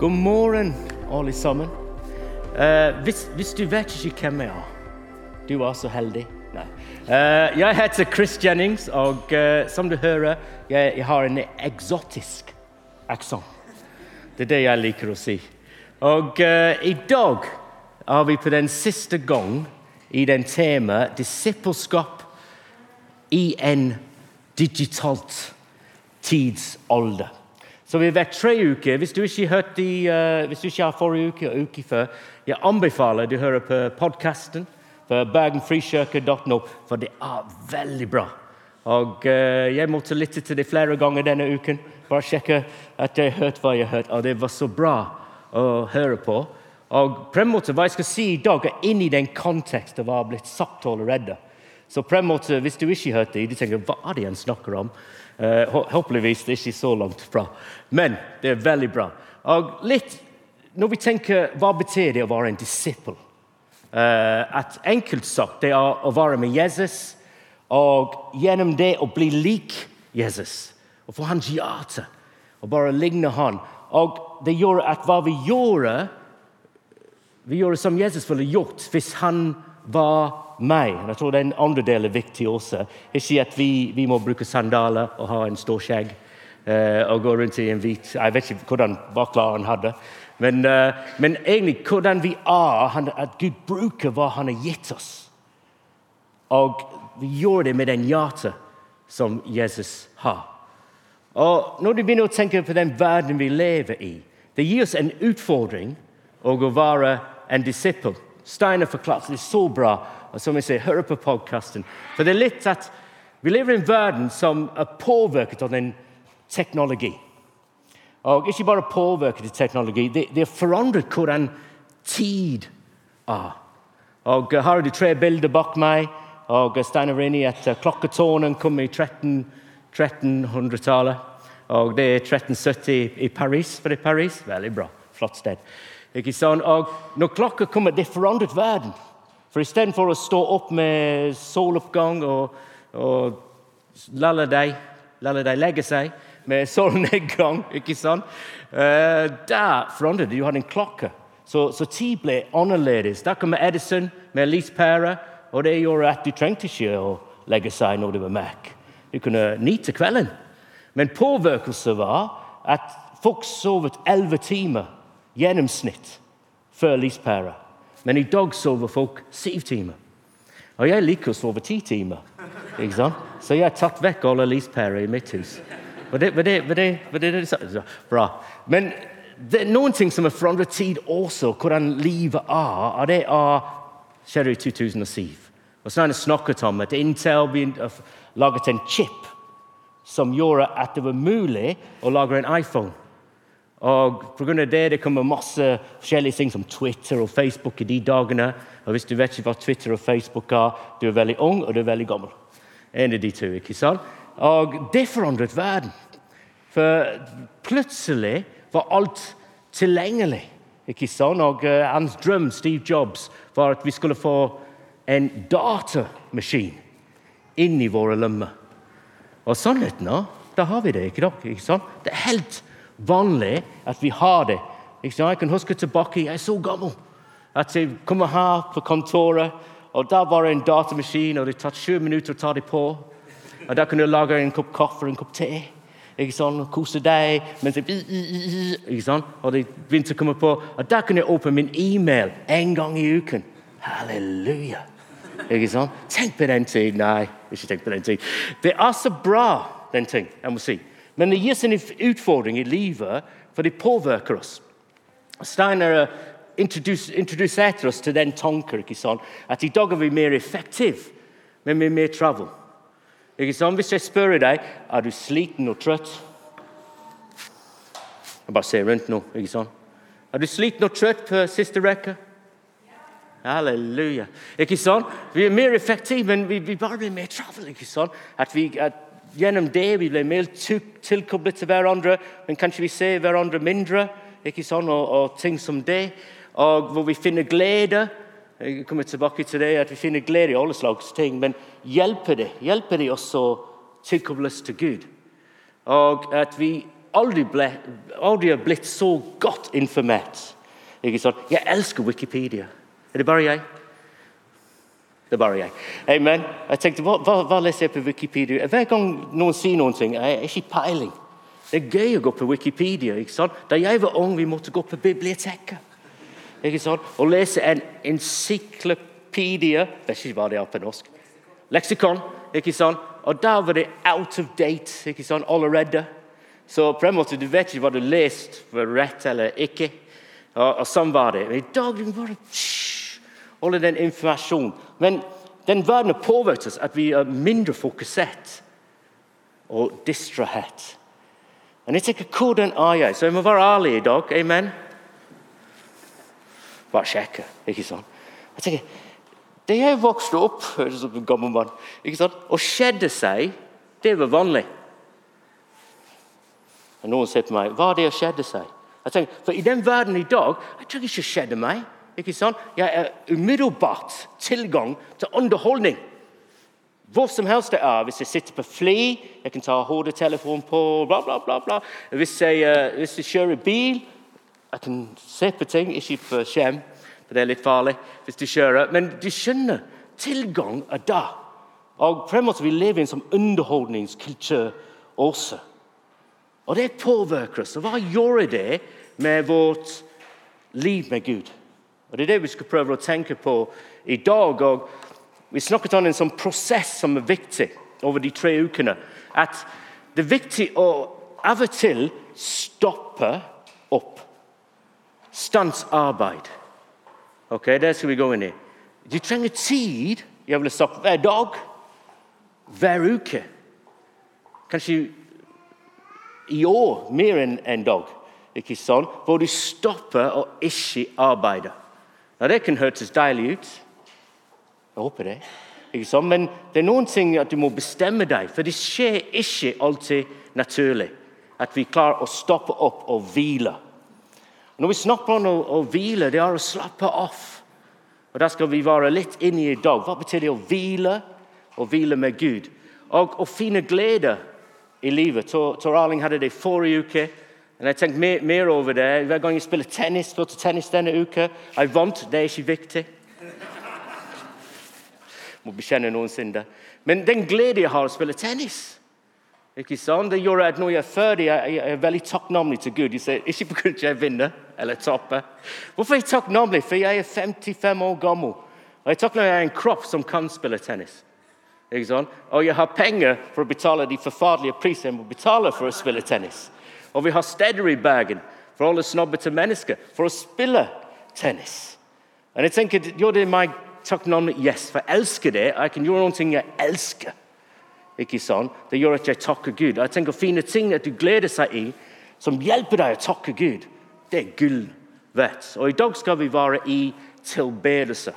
God morgen, alle sammen. Uh, hvis, hvis, du vet ikke hvem jeg er Du var så heldig. Nei. Uh, jeg heter Chris Jennings, og uh, som du hører, jeg, jeg har en eksotisk aksent. Det er det jeg liker å si. Og eh, i dag er vi på den siste gang i den temaet disippelskap i en digitalt tidsalder. Så vi har vært tre uker. Hvis du ikke, har de, uh, hvis du ikke har forrige uke og uke før, jeg anbefaler du hører på podkasten på bergenfrikirke.no, for det er veldig bra. Og uh, Jeg måtte lytte til det flere ganger denne uken. Bare sjekke at jeg hørte hva jeg hørte. Og det var så bra å høre på. Og på en måte, Hva jeg skal si i dag, er inni den konteksten hva har blitt sagt allerede. Så på en måte, Hvis du ikke hørte det, du tenker hva er det han snakker om? Uh, håpeligvis det er ikke så langt fra. Men det er veldig bra. Og litt, Når vi tenker hva betyr det å være en disippel eh, at Enkelt sagt det er å være med Jesus og gjennom det å bli lik Jesus. Og få hans hjerte og bare ligne han. Og det gjør at hva vi gjør Vi gjør som Jesus ville gjort hvis han var meg. Jeg tror Den andre delen er viktig også. Ikke at vi, vi må bruke sandaler og ha en stor skjegg eh, og gå rundt i en hvit Jeg vet ikke hvordan bakla han hadde. Men, uh, men, egentlig hvordan vi er, han, at Gud bruker hva han har gitt oss. Og vi gjør det med den hjertet som Jesus har. Og Når du begynner å tenke på den verden vi lever i, det gir oss en utfordring å være en disippel. Steiner forklarte det så bra og som jeg sier, Hør på podkasten. For det er litt at vi lever i en verden som er påvirket av den teknologi. Og ikke bare påvirket av teknologi, det, det har forandret hvordan tid er. Og Her har du tre bilder bak meg. og Steiner er inne i at Klokketårnet kom i 1300-tallet. Og det er 1370 i Paris. For det er Paris. Veldig bra. Flott sted. Ikke sant? Og når klokka kommer, det forandret verden. For istedenfor å stå opp med soloppgang og, og la deg, deg legge seg med solnedgang ikke sant? Uh, Der forandret du hadde en klokke. Så, så, tid ble annerledes. Der kom Edison med lyspære, og det gjorde at du trengte ikke å legge seg når det var Mac. Du kunne nyte kvelden. Men påvirkelsen var at folk sovet elleve timer gjennomsnitt før lyspæra. Men i dag sover folk syv timer. Og jeg liker å sove ti timer. Ikke sant? Så jeg har tatt vekk alle lyspærer i mitt hus. Bra. Men det er noen ting som har forandret tid også, hvordan livet er. og Det er, skjedde i 2007. Og så har jeg snakket om at Intel laget en chip som gjorde at det var mulig å lage en iPhone. Og Pga. det det kommer masse forskjellige ting som Twitter og Facebook i de dagene. Og Hvis du vet ikke hva Twitter og Facebook er, du er veldig ung og du er veldig gammel. En av de to, ikke sant? Og Det forandret verden. For plutselig var alt tilgjengelig. ikke sant? Og uh, Hans drøm Steve Jobs, var at vi skulle få en datamaskin inn i våre lommer. Og sannheten er, da har vi det ikke, sant? Det er helt vanlig at vi har det. Jeg kan huske tilbake, jeg er så gammel at jeg kommer her på kontoret, og der var det en datamaskin, og det tar 20 minutter å ta det på. Og Der kunne du lage en kopp kaffe og en kopp te. ikke og Kose deg mens jeg, ikke sant? Og det begynte å komme på. Og Der kunne jeg åpne min e-mail en gang i uken. Halleluja! Ikke sant? Tenk på den tid. Nei, ikke tenk på den tid. Det er så bra, den ting. jeg må si. Men det oss en utfordring i livet, for det påvirker oss. Steiner introduserte oss til den tanken at i dag er vi mer effektive, men vi er mer travel. Hvis jeg spør deg er du sliten og trøtt Jeg bare ser rundt nå. ikke sant? Er du sliten og trøtt på siste rekke? Halleluja. Ikke sant? Vi er mer effektive, men vi, vi bare blir mer travel. ikke sant? At vi, at gjennom det vi ble mer tilkoblet til hverandre, men kanskje vi ser hverandre mindre. ikke sånn, og, og, ting som det. Og hvor vi finner glede. Jeg kommer tilbake til det, at Vi finner glede i alle slags ting, men hjelper det hjelper det også å tilkobles til Gud? Og at vi aldri, ble, aldri har blitt så godt informert. Ikke sant? Jeg elsker Wikipedia. Er det bare jeg? Det er bare jeg. Amen. Jeg tenkte, hva, hva, hva, leser jeg på Wikipedia? Hver gang noen sier noe, jeg har ikke peiling. Det er gøy å gå på Wikipedia. ikke sant? Da jeg var ung, vi måtte gå på biblioteket ikke sant? og lese en encyclopedia Vet ikke hva det er på norsk. Leksikon. ikke sant? Og der var det out of date ikke sant? allerede. Så på en måte, du vet ikke hva du leste, var rett eller ikke. Og, og sånn var det. Men i dag var det bare all den informasjonen. Men den verden har påvirket oss at vi er mindre fokusert og distrahert. Men jeg tenker, hvordan er jeg? Så jeg må være ærlig i dag. Amen. Bare sjekke, ikke sant? Jeg tenker, Det jeg vokste opp som en gammel mann, ikke sant? og skjedde seg, det var vanlig. Og Noen sier til meg hva er det å skjedde seg? Jeg tenker, for I den verden i dag jeg tror ikke det skjedde meg. Ikke sant? Jeg er umiddelbart tilgang til underholdning. Hvor som helst det er. Hvis jeg sitter på fly, jeg kan ta hodetelefonen på, bla, bla, bla. bla. Hvis, jeg, uh, hvis jeg kjører bil, jeg kan se på ting, ikke på skjerm, for det er litt farlig hvis du kjører. Men du skjønner, tilgang er der. Og fremover Vi lever i en sånn underholdningskultur også. Og det påvirker oss. Hva gjør det med vårt liv med Gud? Prøve å tenke på i dag. og Vi snakket om en sånn prosess som er viktig over de tre ukene. At det er viktig å av og til stoppe opp. Stans arbeid. Ok, Det skal vi gå inn i. Du trenger tid jeg vil sagt, hver dag, hver uke. Kanskje i år mer enn en dag. ikke sånn? Hvor du stopper og ikke arbeider. Ja, Det kan hørtes deilig ut. Jeg håper det. Men det er noen ting at du må bestemme deg, for det skjer ikke alltid naturlig at vi klarer å stoppe opp og hvile. Når vi snakker om å, å hvile, det er å slappe av. Og Der skal vi være litt inne i dag. Hva betyr det å hvile? Å hvile med Gud. Og å finne glede i livet. Tor Arling hadde det forrige uke. Men jeg tenkte mer, mer, over det. Hver gang jeg spiller tennis, spilte tennis denne uka. Jeg vant, det er ikke viktig. Må bekjenne noen synder. Men den gleden jeg har å spille tennis ikke sant? Det gjør at når jeg er ferdig, jeg er veldig takknemlig til Gud. Jeg sier, ikke fordi jeg vinner eller taper. Hvorfor er jeg takknemlig? For jeg er 55 år gammel. Og jeg er takknemlig jeg har en kropp som kan spille tennis. Ikke sant? Og jeg har penger for å betale de forferdelige prisene jeg må betale for å spille tennis. Og vi har steder i Bergen for alle snobbete mennesker for å spille tennis. Og jeg tenker, gjør det meg takknemlig? Yes, for jeg elsker det. Jeg kan gjøre noe jeg elsker. Ikke sånn? Det gjør at jeg takker Gud. Jeg tenker Fine ting at du gleder seg i, som hjelper deg å takke Gud, det er gull verdt. Og I dag skal vi være i tilbedelse.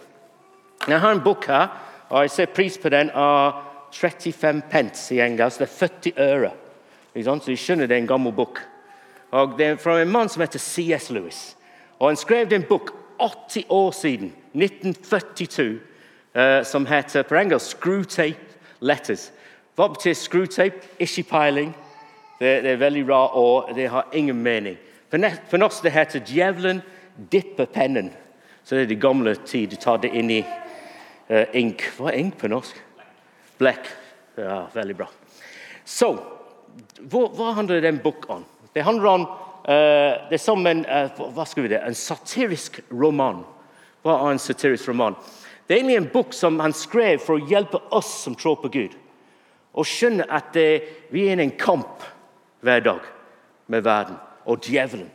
Jeg har en bok her, og jeg ser pris på den av 35 pence i engelsk. Det er 40 øre. Så de skjønner det er en gammel bok. Og Det er fra en mann som heter C.S. Lewis. Og Han skrev en bok 80 år siden, 1942, uh, som heter på engelsk 'Screwtape Letters'. Hva betyr screwtape? Ikke peiling. Det, det, er veldig bra, og det har ingen mening. På norsk det heter 'Djevelen dipper pennen'. Så det er de gamle tid. Du tar det inn i uh, ink. Hva er ink på norsk? Blekk. Ja, veldig bra. Så hva, hva handler den boken om? Det handler om uh, det er som en, uh, hva skal vi det, en satirisk roman. Hva er en satirisk roman? Det er egentlig en bok som han skrev for å hjelpe oss som tror på Gud. Å skjønne at uh, vi er i en kamp hver dag med verden og djevelen.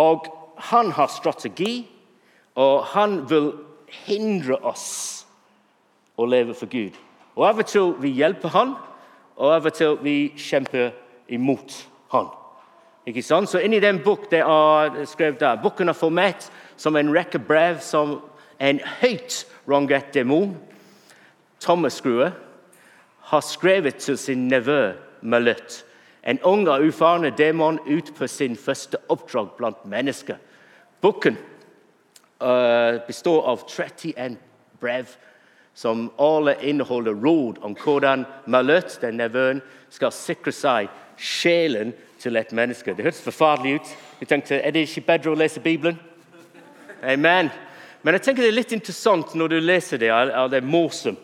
Og han har strategi, og han vil hindre oss å leve for Gud. Og Av og til vi hjelper han, og av og til vi kjemper imot han. Ikke sant? Så inni den bok det er skrevet der, Boken er formert som en rekke brev som en høyt rangert demon, Thomas Skrue, har skrevet til sin nevø Maløtt. En ung og ufarende demon ut på sin første oppdrag blant mennesker. Boken uh, består av 31 brev som alle inneholder råd om hvordan malert den nevøen, skal sikre seg sjelen til et menneske. Det hørtes forferdelig ut. Jeg tenkte, Er det ikke bedre å lese Bibelen? Amen. Men jeg tenker det er litt interessant når du leser det. det er morsomt.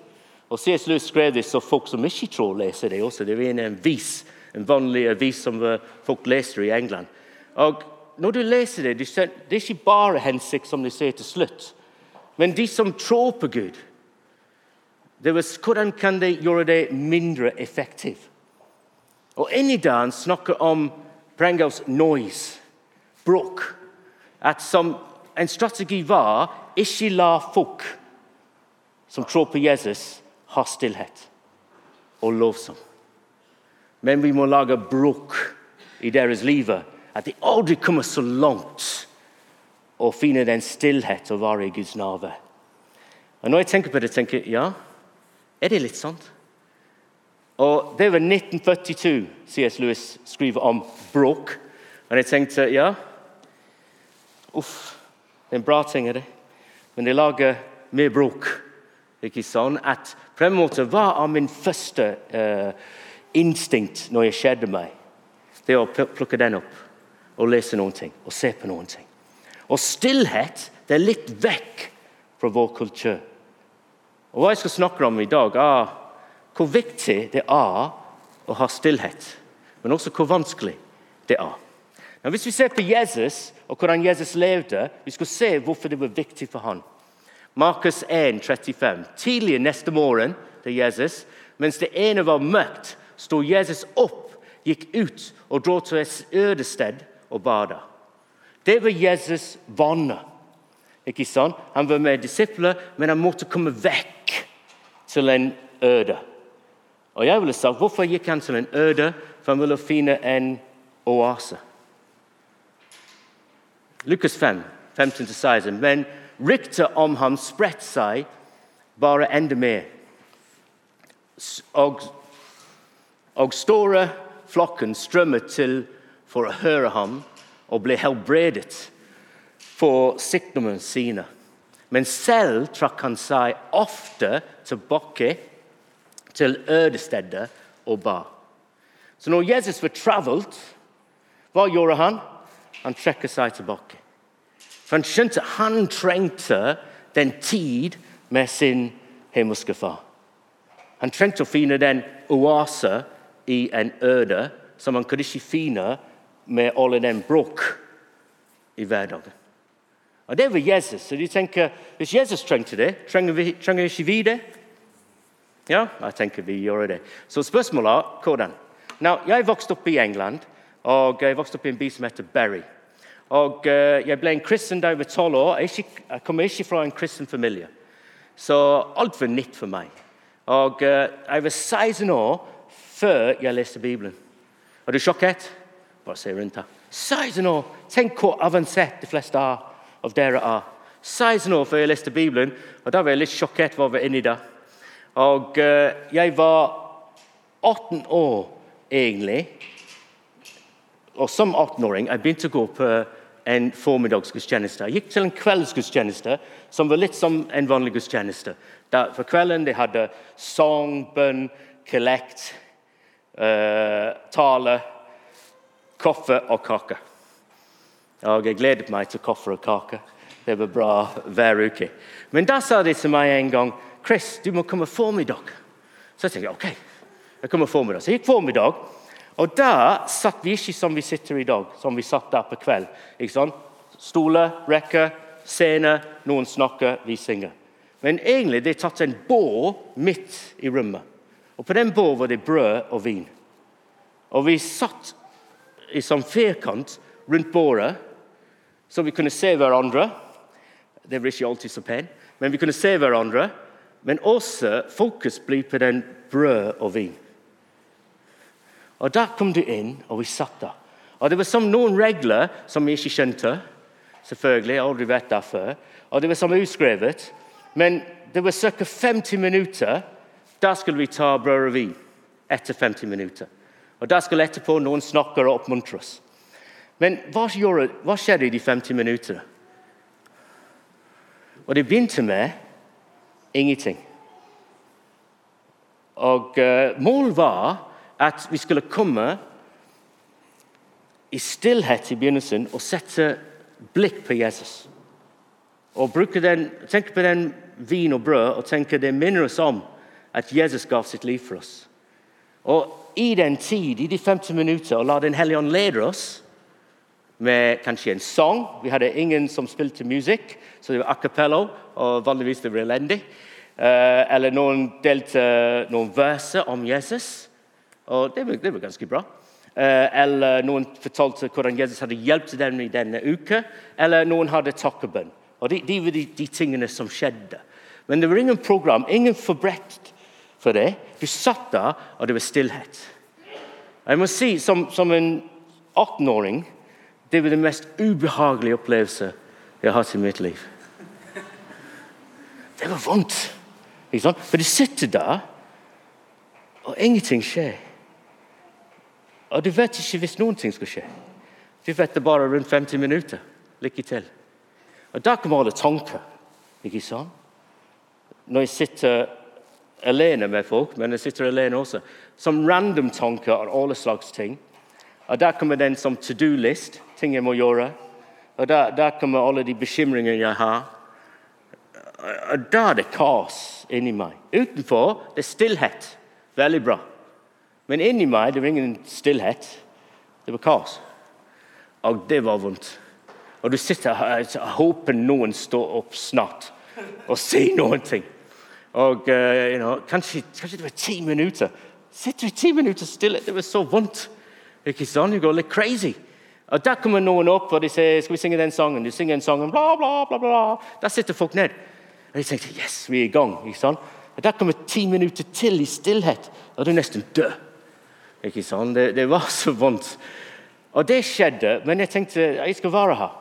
Og C.S. Lewis skrev det så folk som ikke tror leser det også. Det er en vis, en vanlig avis som eh, folk leser i England. Og når du leser det, det er ikke bare hensikt, som de sier til slutt. Men de som tror på Gud, det var, hvordan kan de gjøre mindre effektivt? Og inni det han snakker om Brangels noise, bråk. At som en strategi var ikke la folk som tror på Jesus, ha stillhet og lovsang. Men vi må i deres. At de aldri kommer så langt å finne den stillhet og være i Guds nærvær. Og Når jeg tenker på det, tenker jeg er det litt sånn? Og Det var 1942 C.S. Lewis skriver om bråk. Og jeg tenkte ja, uff, det er en bra ting, er det. Men de lager mer bråk. Ikke sånn at på en måte Hva er min første uh, instinkt når jeg skjedde meg? Det er å plukke den opp og lese noen ting og se på noen ting. Og stillhet det er litt vekk fra vår kultur. Og Hva jeg skal snakke om i dag, er hvor viktig det er å ha stillhet, men også hvor vanskelig det er. Men hvis vi ser på Jesus og hvordan Jesus levde, vi skal se hvorfor det var viktig for ham. Markus 1, 35. Tidlig neste morgen til Jesus, mens det ene var mørkt, sto Jesus opp, gikk ut og dro til et øde sted og bada. Det var Jesus' vane. Ikke sant? Han var med disipler, men han måtte komme vekk til en øde. Og jeg ville sagt, Hvorfor gikk han til en øde? For han ville finne en oase. Lukas 5, 15-16. Men ryktet om ham spredte seg bare enda mer. Og, og store flokken strømmet til for å høre ham og ble helbredet for sykdommene sine. Men selv trakk han seg ofte tilbake til ødestedet og ba. Så når Jesus var travelt, hva gjorde han? Han trekker seg tilbake. For han skjønte han trengte den tid med sin himmelske far. Han trengte å finne den oase i en øde som han kunne ikke finne med alle den bråk i hverdagen. Og Det var Jesus. Så de tenker, Hvis Jesus trengte det, trenger, vi, trenger ikke vi det? Ja, jeg tenker vi gjør det. Så spørsmålet er hvordan. Now, jeg vokste opp i England, og jeg vokste opp i en by som heter Berry. Og uh, Jeg ble en kristen da jeg var tolv år. Jeg, ikke, jeg kommer ikke fra en kristen familie. Så alt var nytt for meg. Og uh, Jeg var 16 år før jeg leste Bibelen. Er du sjokkert? Bare se rundt her. 16 år! Tenk hvor avansert de fleste av dere er. 16 år før jeg leste Bibelen, og da var jeg litt sjokkert over hva inni det. Og uh, jeg var 18 år egentlig. Og som 18-åring jeg begynte å gå på en formiddagsgudstjeneste. Jeg gikk til en kveldsgudstjeneste som var litt som en vanlig gudstjeneste. Der for kvelden de hadde sang, bønn, kollekt, uh, tale kaffe og kake. Og jeg gledet meg til kaffe og kake. Det var bra hver uke. Men da sa de til meg en gang Chris, du må komme formiddag. Så jeg tenkte ok, jeg kommer formiddag. Så jeg gikk formiddag, og da satt vi ikke som vi sitter i dag, som vi satt der på kveld. Ikke sånn? Stoler, rekker, scene, noen snakker, vi synger. Men egentlig er tatt en bål midt i rommet. Og På den båden var det brød og vin. Og vi satt i sånn firkant rundt båret, så vi kunne se hverandre. Det var ikke alltid så pent, men vi kunne se hverandre. Men også fokus ble på den brød og vin. Og Da kom du inn, og vi satt der. Og Det var som noen regler som vi ikke skjønte. Selvfølgelig, jeg har aldri vært der før. Og Det var som utskrevet. Men det var ca. 50 minutter. Da skulle vi ta brød og vin. Etter 50 minutter. Og Da skulle etterpå noen snakke og oppmuntre oss. Men hva, gjorde, hva skjedde i de 50 minuttene? Og det begynte med ingenting. Og uh, Målet var at vi skulle komme i stillhet i begynnelsen og sette blikk på Jesus. Og den, tenke på den vin og brød og tenke det minner oss om at Jesus gav sitt liv for oss. Og i den tid, i de 50 minutter, og la Den hellige ånd lede oss med kanskje en sang. Vi hadde ingen som spilte musikk, så det var a cappello, og vanligvis det var elendig. Uh, eller noen delte noen verser om Jesus, og det var, det var ganske bra. Uh, eller noen fortalte hvordan Jesus hadde hjulpet dem i denne uka, eller noen hadde takkebønn. Og de, de var de, de, tingene som skjedde. Men det var ingen program, ingen forberedt for det. Du satt der, og det var stillhet. Jeg må si, Som, som en 18-åring det var den mest ubehagelige opplevelse jeg har hatt i mitt liv. Det var vondt. Ikke sant? For du sitter der, og ingenting skjer. Og du vet ikke hvis noen ting skal skje. Du vet det bare rundt 50 minutter. Lykke til. Og Da kommer alle tanker. ikke sant? Når jeg sitter alene med folk, men jeg sitter alene også, som random tanker og alle slags ting. Og Der kommer den som to do-list, ting jeg må gjøre. Og Der, der kommer alle de bekymringene jeg har. Og Da er det kaos inni meg. Utenfor det er stillhet. Veldig bra. Men inni meg det var ingen stillhet. Det var kaos. Og det var vondt. Og du sitter her og håper noen står opp snart og sier noen ting. Og uh, you know, kanskje, kanskje, det var ti minutter. Sitter i ti minutter stille. Det var så vondt. Sant? Du går litt crazy. Og Der kommer noen opp og de sier skal vi synge den sangen. De synger en sang, bla, bla, bla, bla. Der sitter folk ned. Og de tenker yes, vi er i gang. ikke sant? Og Der kommer ti minutter til i stillhet, og du er nesten død. Ikke sant? Det, det, var så vondt. Og det skjedde, men jeg tenkte jeg skal være her.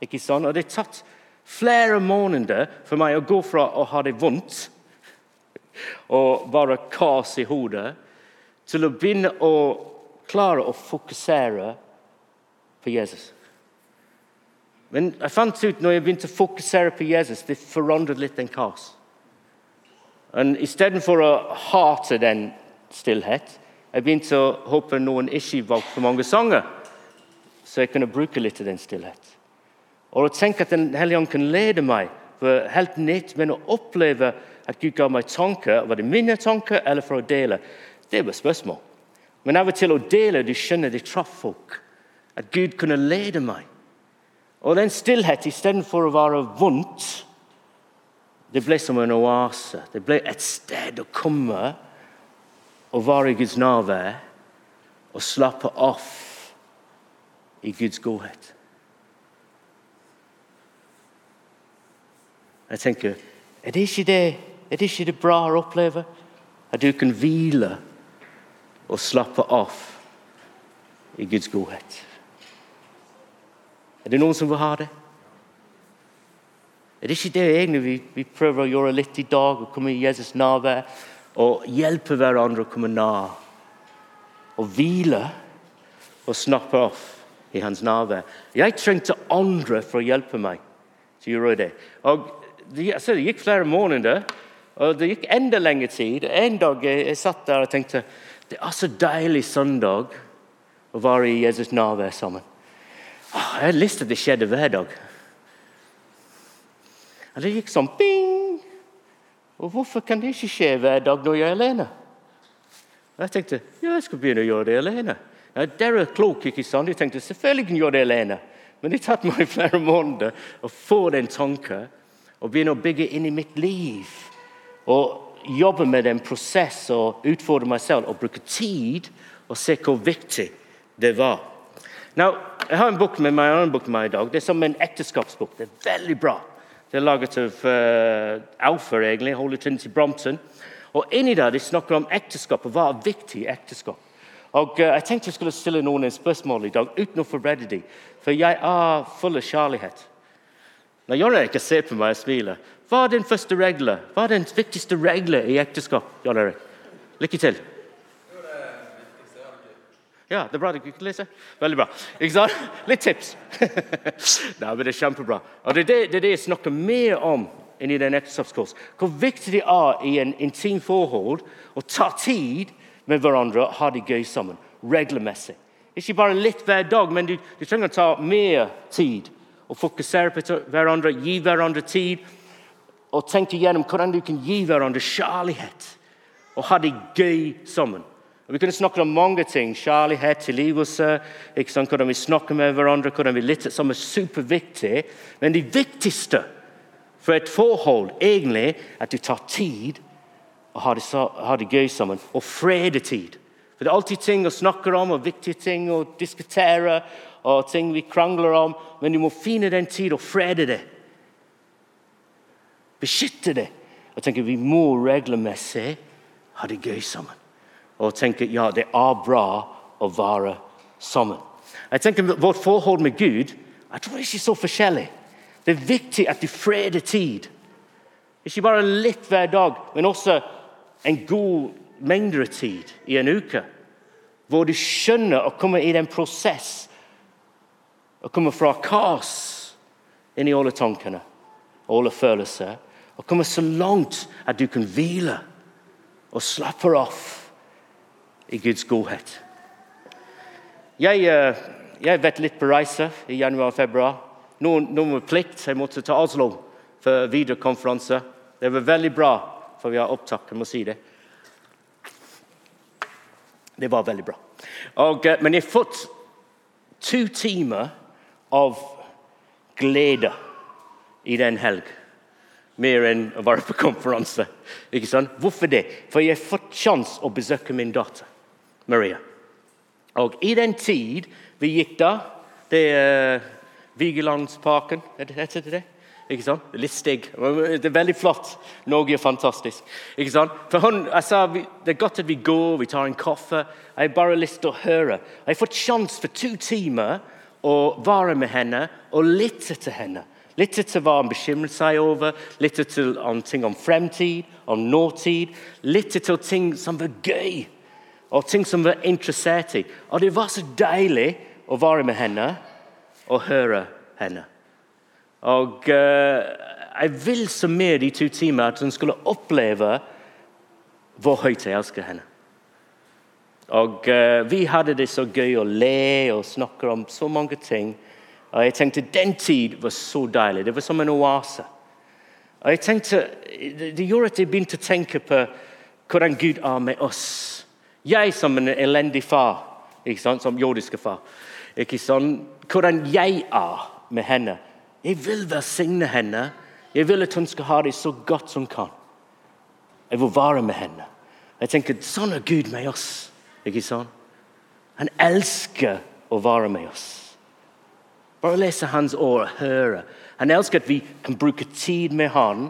Ikke sant? Og det tatt flere måneder for meg å gå fra å ha det vondt og bare kaos i hodet, til å begynne å klare å fokusere på Jesus. Men jeg fant ut når jeg begynte å fokusere på Jesus, det forandret litt den kaos. Istedenfor å hate den stillhet, jeg begynte å håpe noen ikke valgte for mange sanger, så jeg kunne bruke litt av den stillhet. Og å tenke at Den hellige ånd kan lede meg for helt nytt, men å oppleve at Gud ga meg tanker, var det mine tanker eller for å dele, det var spørsmål. Av og til å dele, du skjønner, det traff folk. At Gud kunne lede meg. Og den stillhet istedenfor å være vondt, det ble som en oase. Det ble et sted å komme og være i Guds nærvær og slappe av i Guds godhet. Jeg tenker er det ikke det, er det, ikke det bra å oppleve? At du kan hvile og slappe av i Guds godhet. Er det noen som vil ha det? Er det ikke det egentlig vi, vi prøver å gjøre litt i dag? Å komme i Jesus nærvær og hjelpe hverandre å komme nær. Og hvile og snappe av i hans nærvær. Jeg trengte andre for å hjelpe meg til å gjøre det. Og det, altså, det gikk flere måneder, og det gikk enda lengre tid. En dag jeg, jeg satt der og tenkte det er så deilig søndag å være i Jesus nærvær sammen. Jeg har lyst til at det skjedde hver dag. Og det gikk sånn bing! Og hvorfor kan det ikke skje hver dag når jeg er alene? Og jeg tenkte ja, jeg skal begynne å gjøre det alene. Ja, Dere er kloke, ikke sant? Jeg tenkte selvfølgelig kan jeg gjøre det alene. Men det tatt meg flere måneder å få den tanken og begynne å bygge inn i mitt liv. Og jobbe med en prosess og utfordre meg selv og bruke tid og se hvor viktig det var. Now, jeg har en bok med meg, en bok med meg i dag. Det er som en ekteskapsbok. Det er veldig bra. Det er laget av uh, Alfa, egentlig. Holy Trinity Brompton. Og inni der de snakker om ekteskap og hva er viktig ekteskap. Og uh, Jeg tenkte jeg skulle stille noen spørsmål i dag uten å forberede dem. For jeg er full av kjærlighet. Når Jan Erik ser på meg og smiler, hva er den første regelen? Hva er den viktigste regelen i ekteskap? Jan Erik? Lykke til. Ja, det er bra du kan lese. Veldig bra. Ikke sant? Litt tips. Nei, men Det er kjempebra. Og Det er det, det, er det jeg snakker mer om inni den ekteskapskurs. Hvor viktig det er i en intim forhold å ta tid med hverandre og ha det gøy sammen. Regelmessig. Ikke bare litt hver dag, men du, du trenger å ta mer tid og fokusere på hverandre, gi hverandre tid. Og tenkte gjennom hvordan du kan gi hverandre kjærlighet og ha det gøy sammen. Og vi kunne snakke om mange ting. Kjærlighet, tilgivelse, hvordan vi snakker med hverandre, hvordan vi lytter, som er superviktig. Men det viktigste for et forhold egentlig at du tar tid og har det, har det gøy sammen. Og fredetid. For Det er alltid ting å snakke om og viktige ting å diskutere og ting vi krangler om, men du må finne den tid og frede det. Beskytte det. Og tenker Vi må regelmessig ha det gøy sammen. Og tenke ja, det er bra å være sammen. Jeg tenker Vårt forhold med Gud jeg tror det er så forskjellig. Det er viktig at du freder tid. Ikke bare litt hver dag, men også en god mengder tid i en uke hvor du skjønner å komme i den prosess å komme fra kaos inn i alle tankene og alle følelser. Og komme så langt at du kan hvile og slappe av i Guds godhet. Jeg, eh, jeg vet litt på reise i januar og februar. Noen, noen med plikt. Jeg måtte til Oslo for videokonferanse. Det var veldig bra, for vi har opptak. Jeg må si det. Det var veldig bra. Og, eh, men jeg har fått to timer av glede i den helg. Mer enn å være på konferanse. Ikke sant? Hvorfor det? For jeg har fått sjanse å besøke min datter Maria. Og i den tid vi gikk da Det er Vigelandsparken, heter det det? Ikke sant? Litt stygg. Det er veldig flott. Norge er fantastisk. Ikke sant? For hun, jeg sa, Det er godt at vi går, vi tar en kaffe. Jeg har bare lyst til å høre. Jeg har fått sjanse for to timer å være med henne og lytte til henne. Lytte til hva han bekymrer seg over, lytte til om ting om fremtid, om nåtid. Lytte til ting som var gøy, og ting som var interessert i. Og det var så deilig å være med henne og høre henne. Og uh, jeg vil så med de to timene at hun skulle oppleve hvor høyt jeg elsker henne. Og uh, Vi hadde det så gøy å le og snakke om så mange ting. Og jeg tenkte Den tid var så deilig. Det var som en oase. Og jeg tenkte, Det gjorde at jeg begynte å tenke på hvordan Gud er med oss. Jeg som en elendig far, ikke sant? som jordiske far. Ikke sånn, Hvordan jeg er med henne. Jeg vil velsigne henne. Jeg vil at hun skal ha det så godt som hun kan. Jeg vil være med henne. Jeg tenker, Sånn er Gud med oss. Ikke sånn? Han elsker å være med oss. Bare lese hans ord og høre. Han elsker at vi kan bruke tid med han,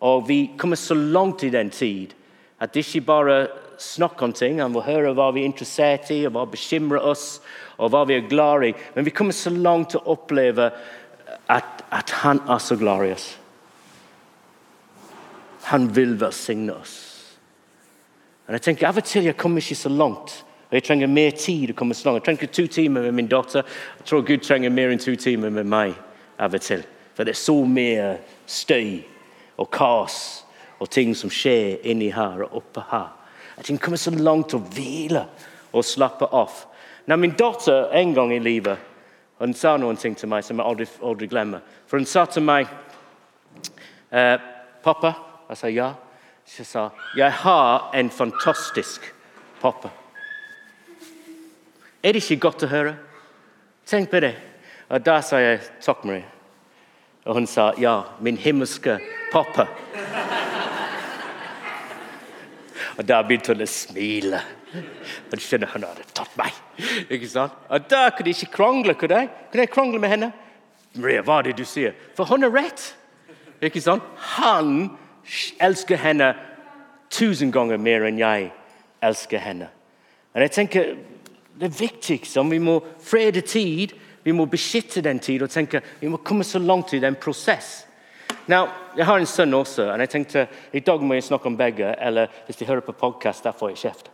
og vi kommer så langt i den tid at det ikke bare snakker om ting. Han vil høre hva vi er interessert i, og hva bekymrer oss, og hva vi er glad i. Men vi kommer så langt til å oppleve at, at han er så glad i oss. Han vil velsigne oss. Men jeg tenker, Av og til jeg kommer ikke så langt. Og Jeg trenger mer å komme så langt. Jeg trenger ikke to timer med min datter. Jeg tror Gud trenger mer enn to timer med meg av og til. For det så mye støy og kaos og ting som skjer inni her og oppe her. Jeg trenger komme så langt å hvile og slappe av. Når min datter en gang i livet hun sa noen ting til meg som jeg aldri, aldri glemmer. For hun sa til meg eh, 'Pappa' Jeg sa ja. Jeg sa jeg har en fantastisk pappa. Er det ikke godt å høre? Tenk på det. Og Da sa jeg takk, Marie. Og hun sa ja, min himmelske pappa. Og da begynte hun å smile. De skjønner hun hadde tatt meg. Ikke sant? Og Da kunne jeg ikke krangle. Kunne jeg, kunne jeg krangle med henne? Maria, hva er det du sier? For hun har rett. Ikke sant? Han elsker henne tusen ganger mer enn jeg elsker henne. Og jeg tenker, Det er om vi må frede tid, vi må beskytte den tid og tenke, vi må komme så langt i den prosess. Now, jeg har en sønn også, og jeg tenkte i dag må jeg snakke om begge. Eller hvis de hører på podkast, der får jeg kjeft.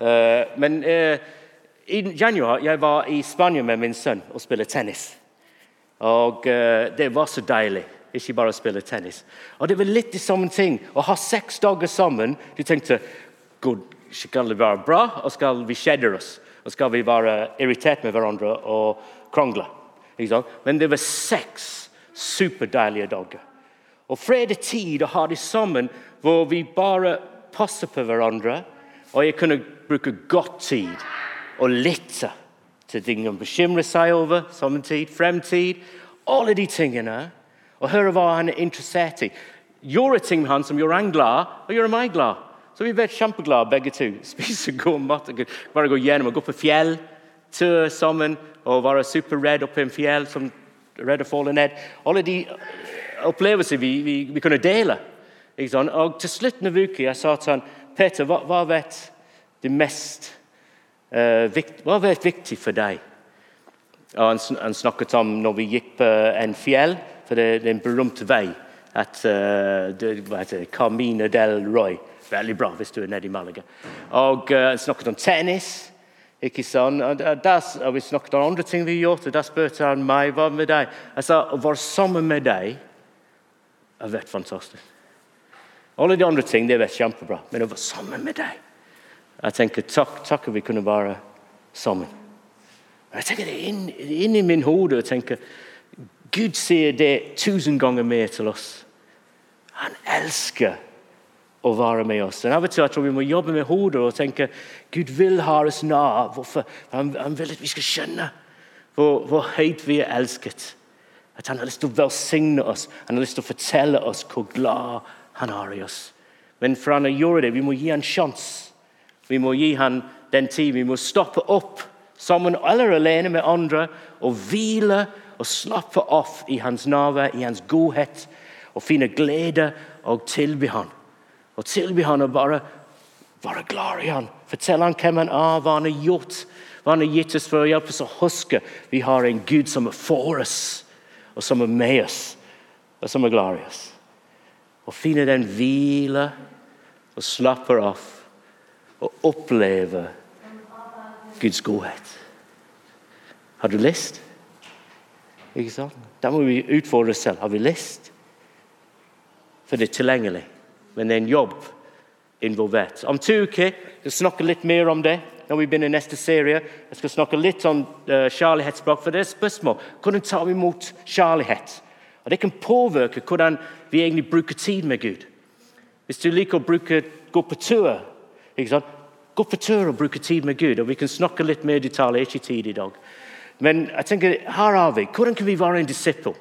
Uh, men uh, i januar jeg var i Spania med min sønn og spilte tennis. Og uh, det var så deilig ikke bare å spille tennis. Og Det var litt de samme ting. Å ha seks dager sammen Du tenkte God, skal det være bra, og skal vi kjede oss? Og skal vi være irritert med hverandre og krangle. Men det var seks superdeilige dager. Og fred og tid å ha det sammen hvor vi bare passer på hverandre. Og jeg kunne bruke godt tid og lytte til ting han bekymrer seg over, samtid, fremtid. Alle de tingene. Og høre hva han er interessert i. Gjøre ting med han som gjør han glad, og gjør meg glad. Så vi ble kjempeglade begge to. Spise god mat. Bare gå gjennom og gå på fjell. Tur sammen og være superredd oppe i en fjell som redd å falle ned. Alle de opplevelser vi, vi, vi kunne dele. Og til slutten av uka jeg sa til han, Peter, hva, hva vet det mest uh, vikt, Hva vet viktig for deg? Og han, han, snakket om når vi gikk på en fjell, for det, det er en berømt vei. At, uh, det, det, Camino del Roy. Veldig bra hvis du er nede i Malaga. Og uh, snakket om tennis. Ikke sånn, Og, das, og vi snakket om andre ting vi har gjort, og da spurte han meg hva med deg. Jeg sa å være sammen med deg har vært fantastisk. Alle de andre ting det har vært kjempebra, men å være sammen med deg Jeg tenker takk, takk at vi kunne være sammen. Jeg tenker det inn, inn i min hode og tenker Gud sier det tusen ganger mer til oss. Han elsker å være med oss. Men av og til jeg tror Vi må jobbe med hodet og tenke Gud vil ha oss nær. Han, han, vil at vi skal skjønne hvor, hvor, høyt vi er elsket. At Han har lyst til å velsigne oss, han har lyst til å fortelle oss hvor glad han har i oss. Men for han å gjøre det, vi må gi han sjanse. Vi må gi han den tid. Vi må stoppe opp sammen eller alene med andre og hvile og slappe av i hans nærvær, i hans godhet, og finne glede og tilby han. Og tilby han og bare være glad i han. Fortelle han hvem han er, hva han har gjort, hva han har gitt oss for å hjelpe oss å huske vi har en Gud som er for oss, og som er med oss, og som er glad i oss. Og finne den hvile og slappe av og oppleve Guds godhet. Har du lyst? Ikke sant? Da må vi utfordre oss selv. Har vi lyst? For det er tilgjengelig men det er en jobb involvert. Om to uker skal jeg snakke litt mer om det når vi begynner neste serie. Jeg skal snakke litt om uh, kjærlighetsspråk, for det er spørsmål. Hvordan tar vi imot kjærlighet? Og Det kan påvirke hvordan vi egentlig bruker tid med Gud. Hvis du liker å bruke, gå på tur Gå på tur og bruke tid med Gud. og Vi kan snakke litt mer i detalj, ikke tid i dag. Men jeg tenker, her har vi. Hvordan kan vi være en disippel?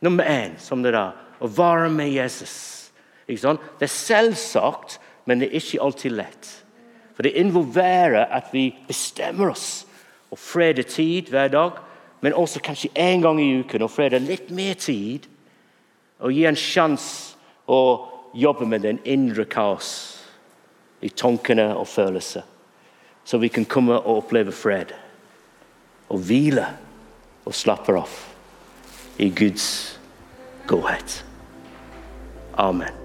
Nummer én, som det er, å være med Jesus. Det er selvsagt, men det er ikke alltid lett. For det involverer at vi bestemmer oss og freder tid hver dag, men også kanskje én gang i uken og freder litt mer tid. Og gi en sjanse å jobbe med den indre kaos i tankene og følelser. Så vi kan komme og oppleve fred. Og hvile og slappe av i Guds godhet. Amen.